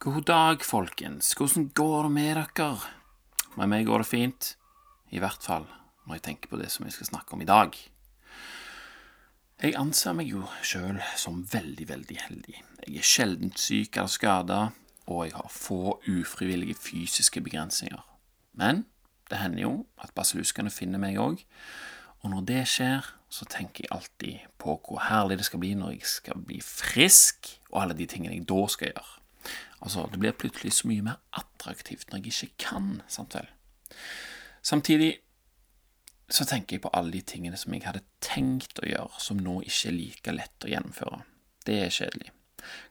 God dag, folkens. Hvordan går det med dere? Med meg går det fint. I hvert fall når jeg tenker på det som jeg skal snakke om i dag. Jeg anser meg jo sjøl som veldig, veldig heldig. Jeg er sjelden syk eller skada, og jeg har få ufrivillige fysiske begrensninger. Men det hender jo at basilluskene finner meg òg, og når det skjer, så tenker jeg alltid på hvor herlig det skal bli når jeg skal bli frisk, og alle de tingene jeg da skal gjøre. Altså, det blir plutselig så mye mer attraktivt når jeg ikke kan, sant vel. Samtidig så tenker jeg på alle de tingene som jeg hadde tenkt å gjøre, som nå ikke er like lett å gjennomføre. Det er kjedelig.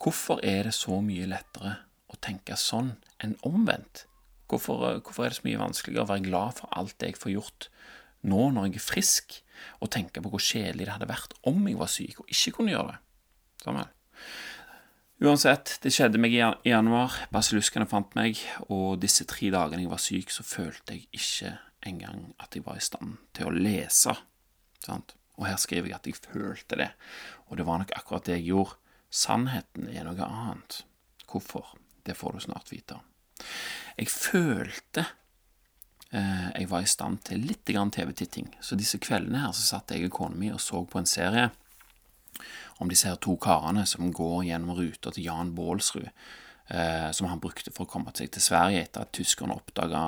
Hvorfor er det så mye lettere å tenke sånn enn omvendt? Hvorfor, hvorfor er det så mye vanskeligere å være glad for alt det jeg får gjort nå når jeg er frisk, og tenke på hvor kjedelig det hadde vært om jeg var syk og ikke kunne gjøre det? Sånn vel. Uansett, det skjedde meg i januar. Basilluskene fant meg, og disse tre dagene jeg var syk, så følte jeg ikke engang at jeg var i stand til å lese. Sant? Og her skriver jeg at jeg følte det, og det var nok akkurat det jeg gjorde. Sannheten er noe annet. Hvorfor? Det får du snart vite. Jeg følte eh, jeg var i stand til litt TV-titting, så disse kveldene her så satt jeg og kona mi og så på en serie om de ser to karene som går gjennom ruta til Jan Baalsrud, eh, som han brukte for å komme seg til Sverige etter at tyskerne oppdaga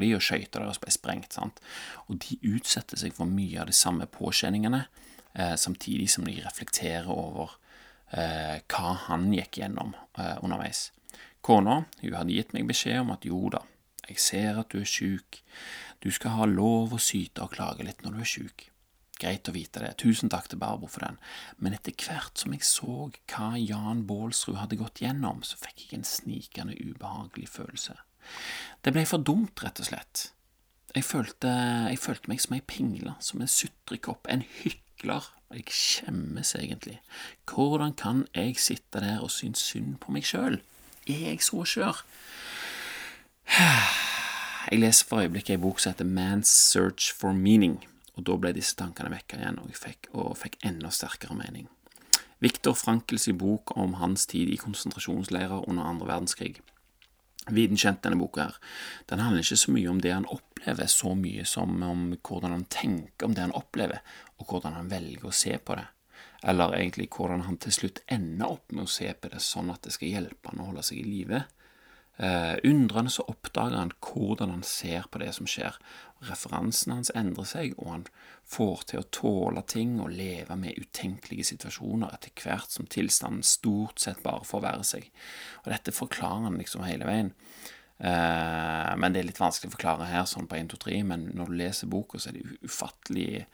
de, og skøyta deres ble sprengt. Sant? Og de utsetter seg for mye av de samme påkjenningene, eh, samtidig som de reflekterer over eh, hva han gikk gjennom eh, underveis. Kona hadde gitt meg beskjed om at jo da, jeg ser at du er sjuk, du skal ha lov å syte og klage litt når du er sjuk. Greit å vite det. Tusen takk til Barbro for den. Men etter hvert som jeg så hva Jan Baalsrud hadde gått gjennom, så fikk jeg en snikende ubehagelig følelse. Det ble for dumt, rett og slett. Jeg følte, jeg følte meg som ei pingle, som en sutrekopp, en hykler. Jeg skjemmes egentlig. Hvordan kan jeg sitte der og synes synd på meg sjøl? Er jeg så skjør? Jeg leser for øyeblikket ei bok som heter Man's Search for Meaning og da ble disse tankene vekka igjen, og jeg fikk, og fikk enda sterkere mening. Viktor Frankels bok om hans tid i konsentrasjonsleirer under andre verdenskrig. Viden kjent, denne boka her. Den handler ikke så mye om det han opplever, så mye som om hvordan han tenker om det han opplever, og hvordan han velger å se på det. Eller egentlig hvordan han til slutt ender opp med å se på det sånn at det skal hjelpe han å holde seg i live. Uh, undrende så oppdager han hvordan han ser på det som skjer. Referansene hans endrer seg, og han får til å tåle ting og leve med utenkelige situasjoner etter hvert som tilstanden stort sett bare forverrer seg. Og dette forklarer han liksom hele veien. Uh, men det er litt vanskelig å forklare her sånn på 1, 2, 3, men når du leser boka, så er det ufattelig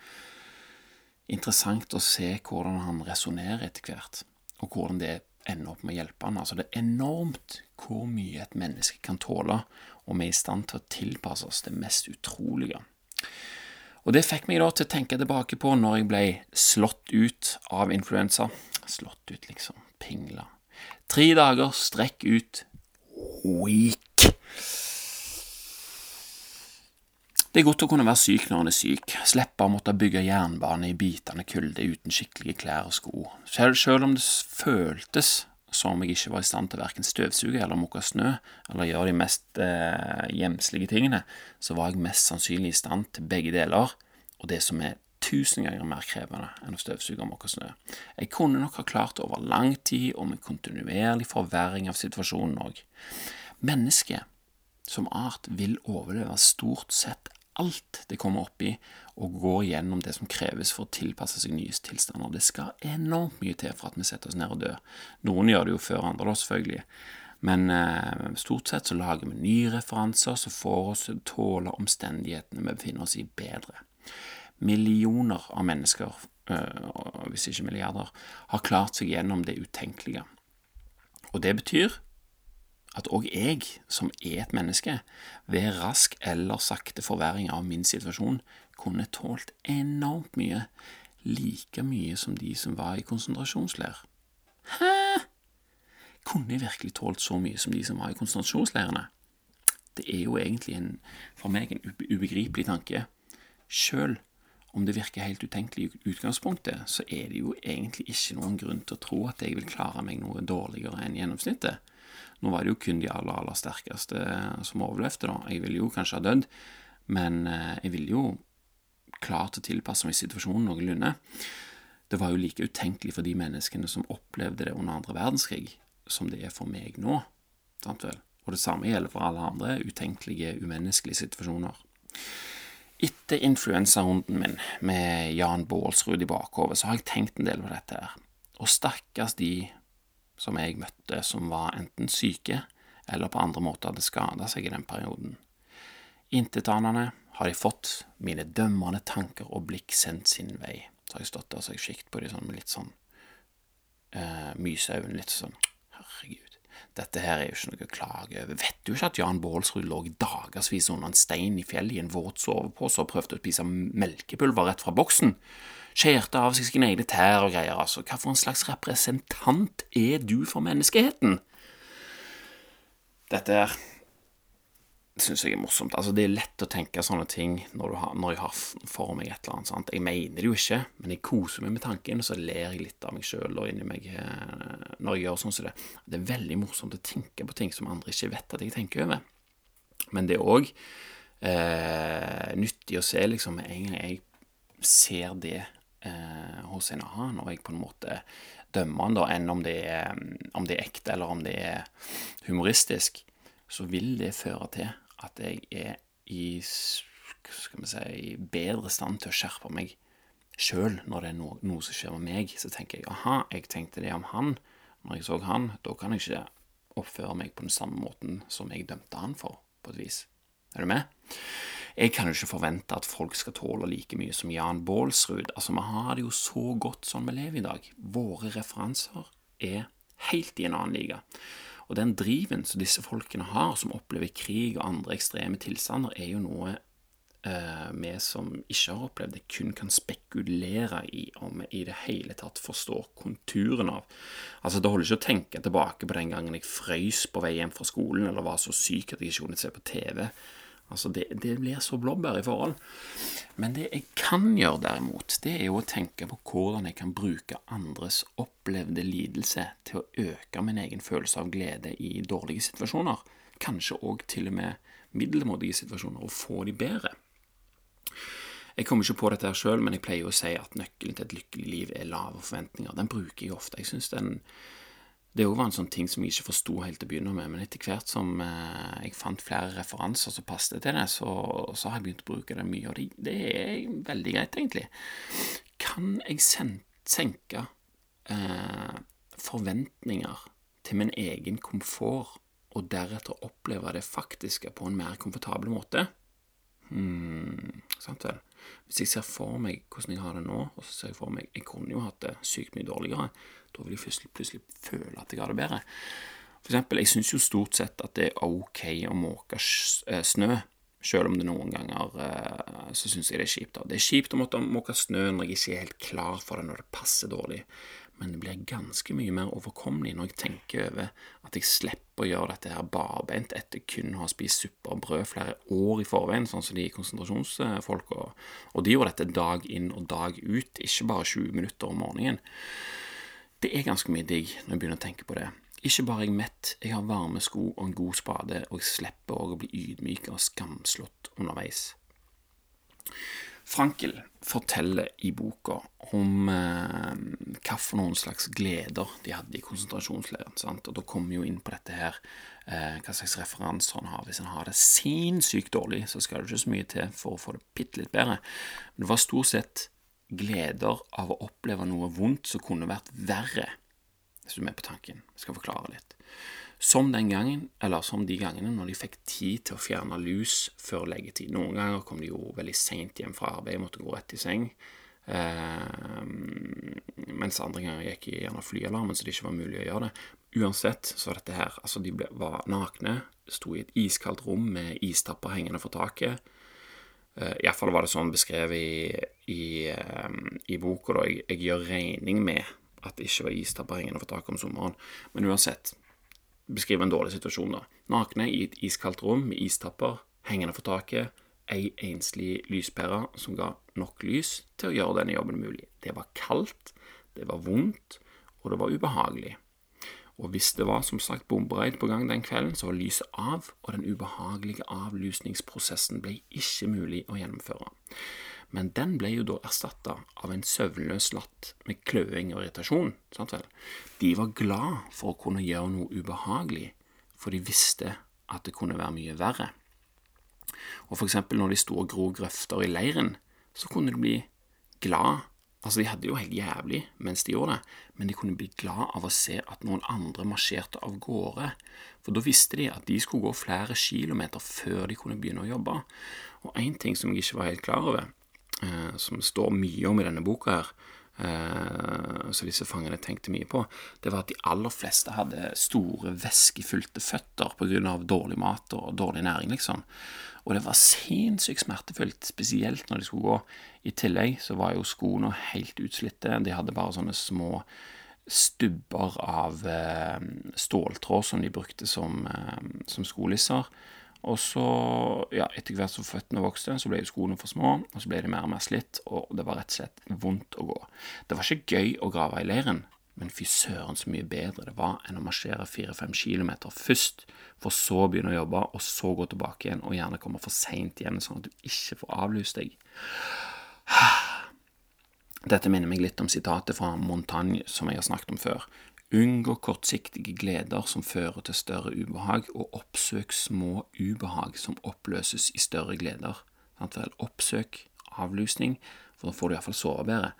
interessant å se hvordan han resonnerer etter hvert, og hvordan det ender opp med å hjelpe han. Altså, det er enormt hvor mye et menneske kan tåle, og vi er i stand til å tilpasse oss det mest utrolige. Og Det fikk meg da til å tenke tilbake på når jeg ble slått ut av influensa. Slått ut, liksom. Pingla. Tre dager strekk ut. Weak. Det er godt å kunne være syk når en er syk, slippe å måtte bygge jernbane i bitende kulde uten skikkelige klær og sko, selv, selv om det føltes som om jeg ikke var i stand til verken støvsuge eller mukke snø, eller gjøre de mest eh, gjemslige tingene, så var jeg mest sannsynlig i stand til begge deler, og det som er tusen ganger mer krevende enn å støvsuge og mukke snø. Jeg kunne nok ha klart over lang tid og med kontinuerlig forverring av situasjonen òg. Mennesket som art vil overleve stort sett alt det kommer opp i, og går gjennom det som kreves for å tilpasse seg nye tilstander. Det skal enormt mye til for at vi setter oss ned og dør. Noen gjør det jo før andre, da, selvfølgelig. Men eh, stort sett så lager vi nye referanser som får oss til å tåle omstendighetene vi befinner oss i, bedre. Millioner av mennesker, øh, hvis ikke milliarder, har klart seg gjennom det utenkelige. Og det betyr at òg jeg, som er et menneske, ved rask eller sakte forverring av min situasjon, kunne tålt enormt mye, like mye som de som var i konsentrasjonsleir. Hæ? Kunne jeg virkelig tålt så mye som de som var i konsentrasjonsleirene? Det er jo egentlig en, for meg en ubegripelig tanke. Sjøl om det virker helt utenkelig i utgangspunktet, så er det jo egentlig ikke noen grunn til å tro at jeg vil klare meg noe dårligere enn gjennomsnittet. Nå var det jo kun de aller, aller sterkeste som overlevde, da. Jeg ville jo kanskje ha dødd, men eh, jeg ville jo klart å tilpasse meg situasjonen noenlunde. Det var jo like utenkelig for de menneskene som opplevde det under andre verdenskrig, som det er for meg nå. Sant vel? Og det samme gjelder for alle andre utenkelige, umenneskelige situasjoner. Etter influensarunden min med Jan Baalsrud i bakhovet, så har jeg tenkt en del på dette her. Og stakkars de som jeg møtte som var enten syke eller på andre måter hadde skada seg i den perioden. Intetanende har de fått mine dømmende tanker og blikk sendt sin vei. Så har jeg stått der og sett jeg kikt på dem sånn med litt sånn uh, myseøyne, litt sånn Herregud. Dette her er jo ikke noe å klage over. Vet du ikke at Jan Baalsrud lå dagevis under en stein i fjellet i en våt sovepose og prøvde å spise melkepulver rett fra boksen? Skjærte av seg sine egne tær og greier, altså. Hva for en slags representant er du for menneskeheten? Dette her syns jeg er morsomt. Altså, det er lett å tenke sånne ting når, har, når, jeg har for meg et eller annet. Sant? Jeg mener det jo ikke, men jeg koser meg med tanken, og så ler jeg litt av meg sjøl og inni meg eh, når jeg gjør sånn som det. Det er veldig morsomt å tenke på ting som andre ikke vet at jeg tenker over. Men det er òg eh, nyttig å se, liksom, en gang jeg ser det eh, en annen, og jeg på en måte dømmer han da, enn om det, er, om det er ekte, eller om det er humoristisk så vil det føre til at jeg er i skal vi si, bedre stand til å skjerpe meg sjøl når det er noe, noe, som skjer med meg. Så tenker jeg aha, jeg tenkte det om han når jeg så han. Da kan jeg ikke oppføre meg på den samme måten som jeg dømte han for, på et vis. Er du med? Jeg kan jo ikke forvente at folk skal tåle like mye som Jan Baalsrud. Altså, vi har det jo så godt sånn vi lever i dag. Våre referanser er helt i en annen liga. Og den driven som disse folkene har, som opplever krig og andre ekstreme tilstander, er jo noe eh, vi som ikke har opplevd det, kun kan spekulere i om vi i det hele tatt forstår konturen av. Altså, Det holder ikke å tenke tilbake på den gangen jeg frøys på vei hjem fra skolen, eller var så syk at jeg ikke kunne se på TV. Altså, det, det, blir så blåbær i forhold. Men det jeg kan gjøre, derimot, det er jo å tenke på hvordan jeg kan bruke andres opplevde lidelse til å øke min egen følelse av glede i dårlige situasjoner. Kanskje òg til og med middelmådige situasjoner, og få de bedre. Jeg kommer ikke på dette her sjøl, men jeg pleier å si at nøkkelen til et lykkelig liv er lave forventninger. Den bruker jeg ofte. Jeg synes den det òg var en sånn ting som jeg ikke forsto helt til å begynne med, men etter hvert som eh, jeg fant flere referanser som passet til det, så, så, har jeg begynt å bruke det mye, og det, det er veldig greit, egentlig. Kan jeg senke eh, forventninger til min egen komfort, og deretter oppleve det faktiske på en mer komfortabel måte? Hmm, sant vel. Hvis jeg ser for meg hvordan jeg har det nå, og så ser jeg for meg Jeg kunne jo hatt det sykt mye dårligere. Da vil jeg plutselig, plutselig føle at jeg har det bedre. For eksempel, jeg syns jo stort sett at det er ok å måke eh, snø. Selv om det noen ganger uh, så syns jeg det er kjipt. Det er kjipt å måtte måke snø når jeg ikke er helt klar for det, når det passer dårlig. Men det blir ganske mye mer overkommelig når jeg tenker over at jeg slipper å gjøre dette her barbeint etter kun å ha spist suppe og brød flere år i forveien, sånn som de konsentrasjonsfolka. Og de gjorde dette dag inn og dag ut, ikke bare 20 minutter om morgenen. Det er ganske mye digg når jeg begynner å tenke på det. Ikke bare er jeg mett, jeg har varme sko og en god spade, og jeg slipper òg å bli ydmyk og skamslått underveis. Frankel forteller i boka om eh, hva for noen slags gleder de hadde i konsentrasjonsleiren. Sant? Og da kommer vi jo inn på dette her, eh, hva slags referanser han har. Hvis han har det sinnssykt dårlig, så skal det ikke så mye til for å få det bitte litt bedre. Men det var stort sett gleder av å oppleve noe vondt som kunne vært verre, hvis du er med på tanken. Jeg skal forklare litt. Som den gangen, eller som de gangene når de fikk tid til å fjerne lus før leggetid. Noen ganger kom de jo veldig seint hjem fra arbeid, måtte gå rett i seng. Eh, mens andre ganger gikk i gjerne flyalarmen, så det ikke var mulig å gjøre det. Uansett så var dette her Altså, de ble, var nakne, sto i et iskaldt rom med istapper hengende for taket. Uh, Iallfall var det sånn beskrevet i, i, um, i boka. jeg, jeg, gjør regning med at det ikke var istapper hengende for taket om sommeren. Men uansett, beskriver en dårlig situasjon. da. Nakne i et iskaldt rom med istapper hengende for taket. Ei enslig lyspære som ga nok lys til å gjøre denne jobben mulig. Det var kaldt, det var vondt, og det var ubehagelig. Og hvis det var som sagt bombereid på gang den kvelden, så var lyset av, og den ubehagelige avlusningsprosessen ble ikke mulig å gjennomføre. Men den ble jo da erstatta av en søvnløs latt med kløing og irritasjon. sant vel? De var glad for å kunne gjøre noe ubehagelig, for de visste at det kunne være mye verre. Og for eksempel når de sto og gro grøfter i leiren, så kunne de bli glad Altså, de hadde jo helt jævlig mens de gjorde det, men de kunne bli glad av å se at noen andre marsjerte av gårde, for da visste de at de skulle gå flere kilometer før de kunne begynne å jobbe. Og én ting som jeg ikke var helt klar over, som står mye om i denne boka her, som så disse fangene tenkte mye på, det var at de aller fleste hadde store, væskefylte føtter av dårlig mat og dårlig næring, liksom. Og det var sinnssykt smertefullt, spesielt når de skulle gå. I tillegg så var jo skoene helt utslitte. De hadde bare sånne små stubber av eh, ståltråd som de brukte som, eh, som skolisser. Og så, ja, etter hvert som føttene vokste, så ble jo skoene for små, og så ble de mer og mer slitt, og det var rett og slett vondt å gå. Det var ikke gøy å grave i leiren, men fy søren så mye bedre det var enn å marsjere fire-fem kilometer først, for så å begynne å jobbe, og så gå tilbake igjen, og gjerne komme for seint igjen, sånn at du ikke får avlyst deg. Dette minner meg litt om sitatet fra Montagne som jeg har snakket om før. Unngå kortsiktige gleder som fører til større ubehag, og oppsøk små ubehag som oppløses i større gleder. Oppsøk avlusning, for da får du iallfall sove bedre.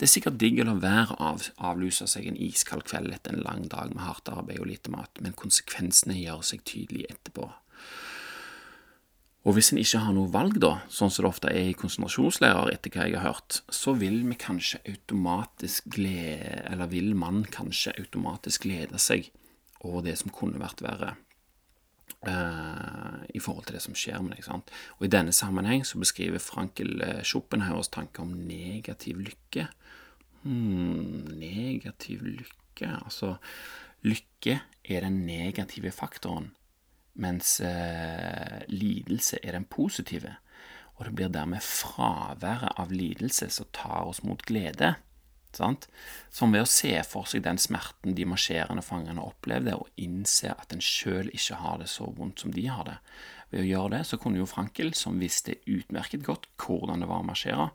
Det er sikkert digg å la være å av, avluse seg en iskald kveld etter en lang dag med hardt arbeid og lite mat, men konsekvensene gjør seg tydelige etterpå. Og hvis en ikke har noe valg, da, sånn som det ofte er i konsentrasjonsleirer, etter hva jeg har hørt, så vil vi kanskje automatisk glede, eller vil man kanskje automatisk glede seg over det som kunne vært verre. Uh, i forhold til det som skjer med deg. Sant? Og I denne sammenheng så beskriver Frankel Schopenhauers tanke om negativ lykke. Hmm, negativ lykke Altså, lykke er den negative faktoren mens eh, lidelse er den positive. Og det blir dermed fraværet av lidelse som tar oss mot glede. Sant? Som ved å se for seg den smerten de marsjerende fangene opplevde, og innse at en sjøl ikke har det så vondt som de har det. Ved å gjøre det så kunne jo Frankel, som visste utmerket godt hvordan det var å marsjere,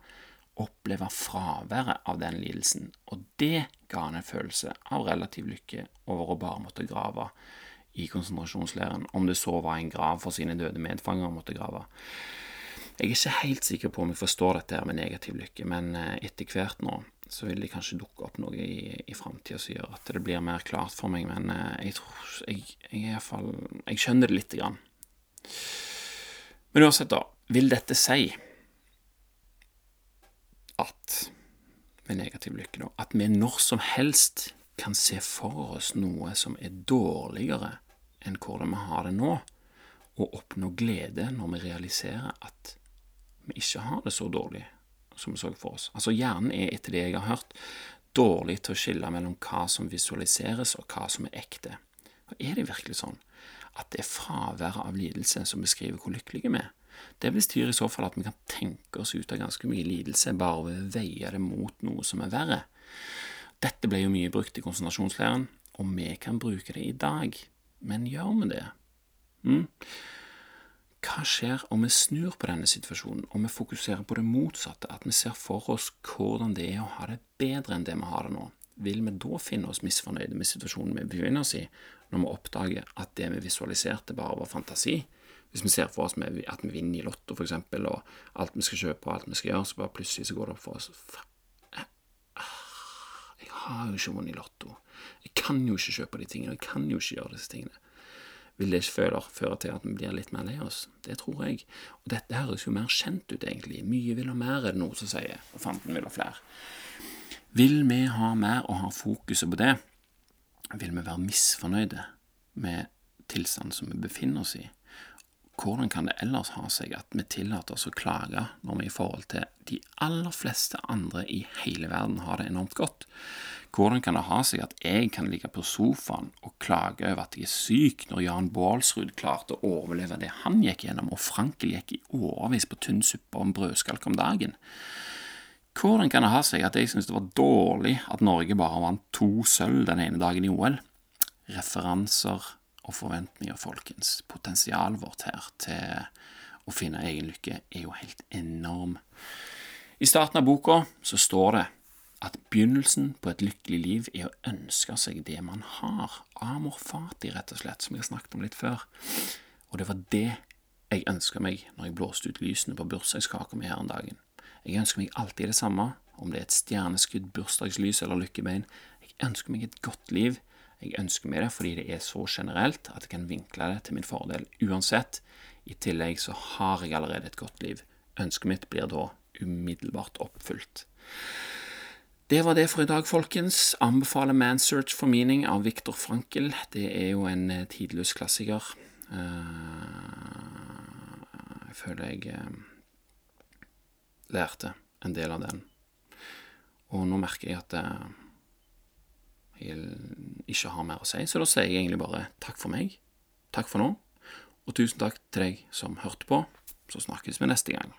oppleve fraværet av den lidelsen, og det ga han en følelse av relativ lykke over å bare måtte grave i konsentrasjonsleiren, om det så var en grav for sine døde medfangere måtte grave. Jeg er ikke helt sikker på om jeg forstår dette her med negativ lykke, men eh, etter hvert nå så vil det kanskje dukke opp noe i, i framtida som gjør at det blir mer klart for meg, men eh, jeg tror jeg, jeg, fall, jeg skjønner det lite grann. Men uansett, da. Vil dette si at med negativ lykke, da, at vi når som helst kan se for oss noe som er dårligere enn hvordan vi har det nå, og oppnå glede når vi realiserer at vi ikke har det så dårlig som vi så for oss. Altså Hjernen er, etter det jeg har hørt, dårlig til å skille mellom hva som visualiseres og hva som er ekte. Og Er det virkelig sånn at det er fraværet av lidelse som beskriver hvor lykkelige vi er? Det bestyrer i så fall at vi kan tenke oss ut av ganske mye lidelse bare ved å veie det mot noe som er verre. Dette ble jo mye brukt i konsentrasjonsleiren, og vi kan bruke det i dag. Men gjør vi det? Mm? Hva skjer om vi snur på denne situasjonen, og vi fokuserer på det motsatte, at vi ser for oss hvordan det er å ha det bedre enn det vi har det nå? Vil vi da finne oss misfornøyde med situasjonen vi befinner oss i, når vi oppdager at det vi visualiserte, bare var fantasi? Hvis vi ser for oss at vi vinner i Lotto, for eksempel, og alt vi skal kjøpe og alt vi skal gjøre, så bare plutselig så går det opp for oss har jo ikke vunnet i Lotto. Jeg kan jo ikke kjøpe de tingene, jeg kan jo ikke gjøre disse tingene. Vil det ikke føre, føre til at vi blir litt mer lei oss? Det tror jeg. Og dette høres jo mer kjent ut, egentlig. Mye vil ha mer, er det noe som sier, og fanten vil ha flere. Vil vi ha mer og ha fokuset på det, vil vi være misfornøyde med tilstanden som vi befinner oss i. Hvordan kan det ellers ha seg at vi tillater oss å klage når vi i forhold til de aller fleste andre i hele verden har det enormt godt? Hvordan kan det ha seg at jeg kan ligge på sofaen og klage over at jeg er syk, når Jan Baalsrud klarte å overleve det han gikk gjennom, og Frankel gikk i årevis på tynn suppe og en brødskalk om dagen? Hvordan kan det ha seg at jeg synes det var dårlig at Norge bare vant to sølv den ene dagen i OL? referanser og forventninger, folkens. Potensialet vårt her til å finne egen lykke er jo helt enorm. I starten av boka så står det at begynnelsen på et lykkelig liv er å ønske seg det man har. Amor fati, rett og slett, som jeg har snakket om litt før. Og det var det jeg ønska meg når jeg blåste ut lysene på bursdagskaka mi her en dagen. Jeg ønsker meg alltid det samme, om det er et stjerneskudd, bursdagslys eller lykkebein. Jeg ønsker meg et godt liv. Jeg ønsker meg det fordi det er så generelt at jeg kan vinkle det til min fordel uansett. I tillegg så har jeg allerede et godt liv. Ønsket mitt blir da umiddelbart oppfylt. Det var det for i dag, folkens. Anbefaler Man Search for Meaning av Viktor Frankel. Det er jo en eh, tidløs klassiker. Eh, jeg føler jeg eh, lærte en del av den. Og nå merker jeg at jeg ikke har mer å si, så da sier jeg egentlig bare takk for meg. Takk for nå. Og tusen takk til deg som hørte på. Så snakkes vi neste gang.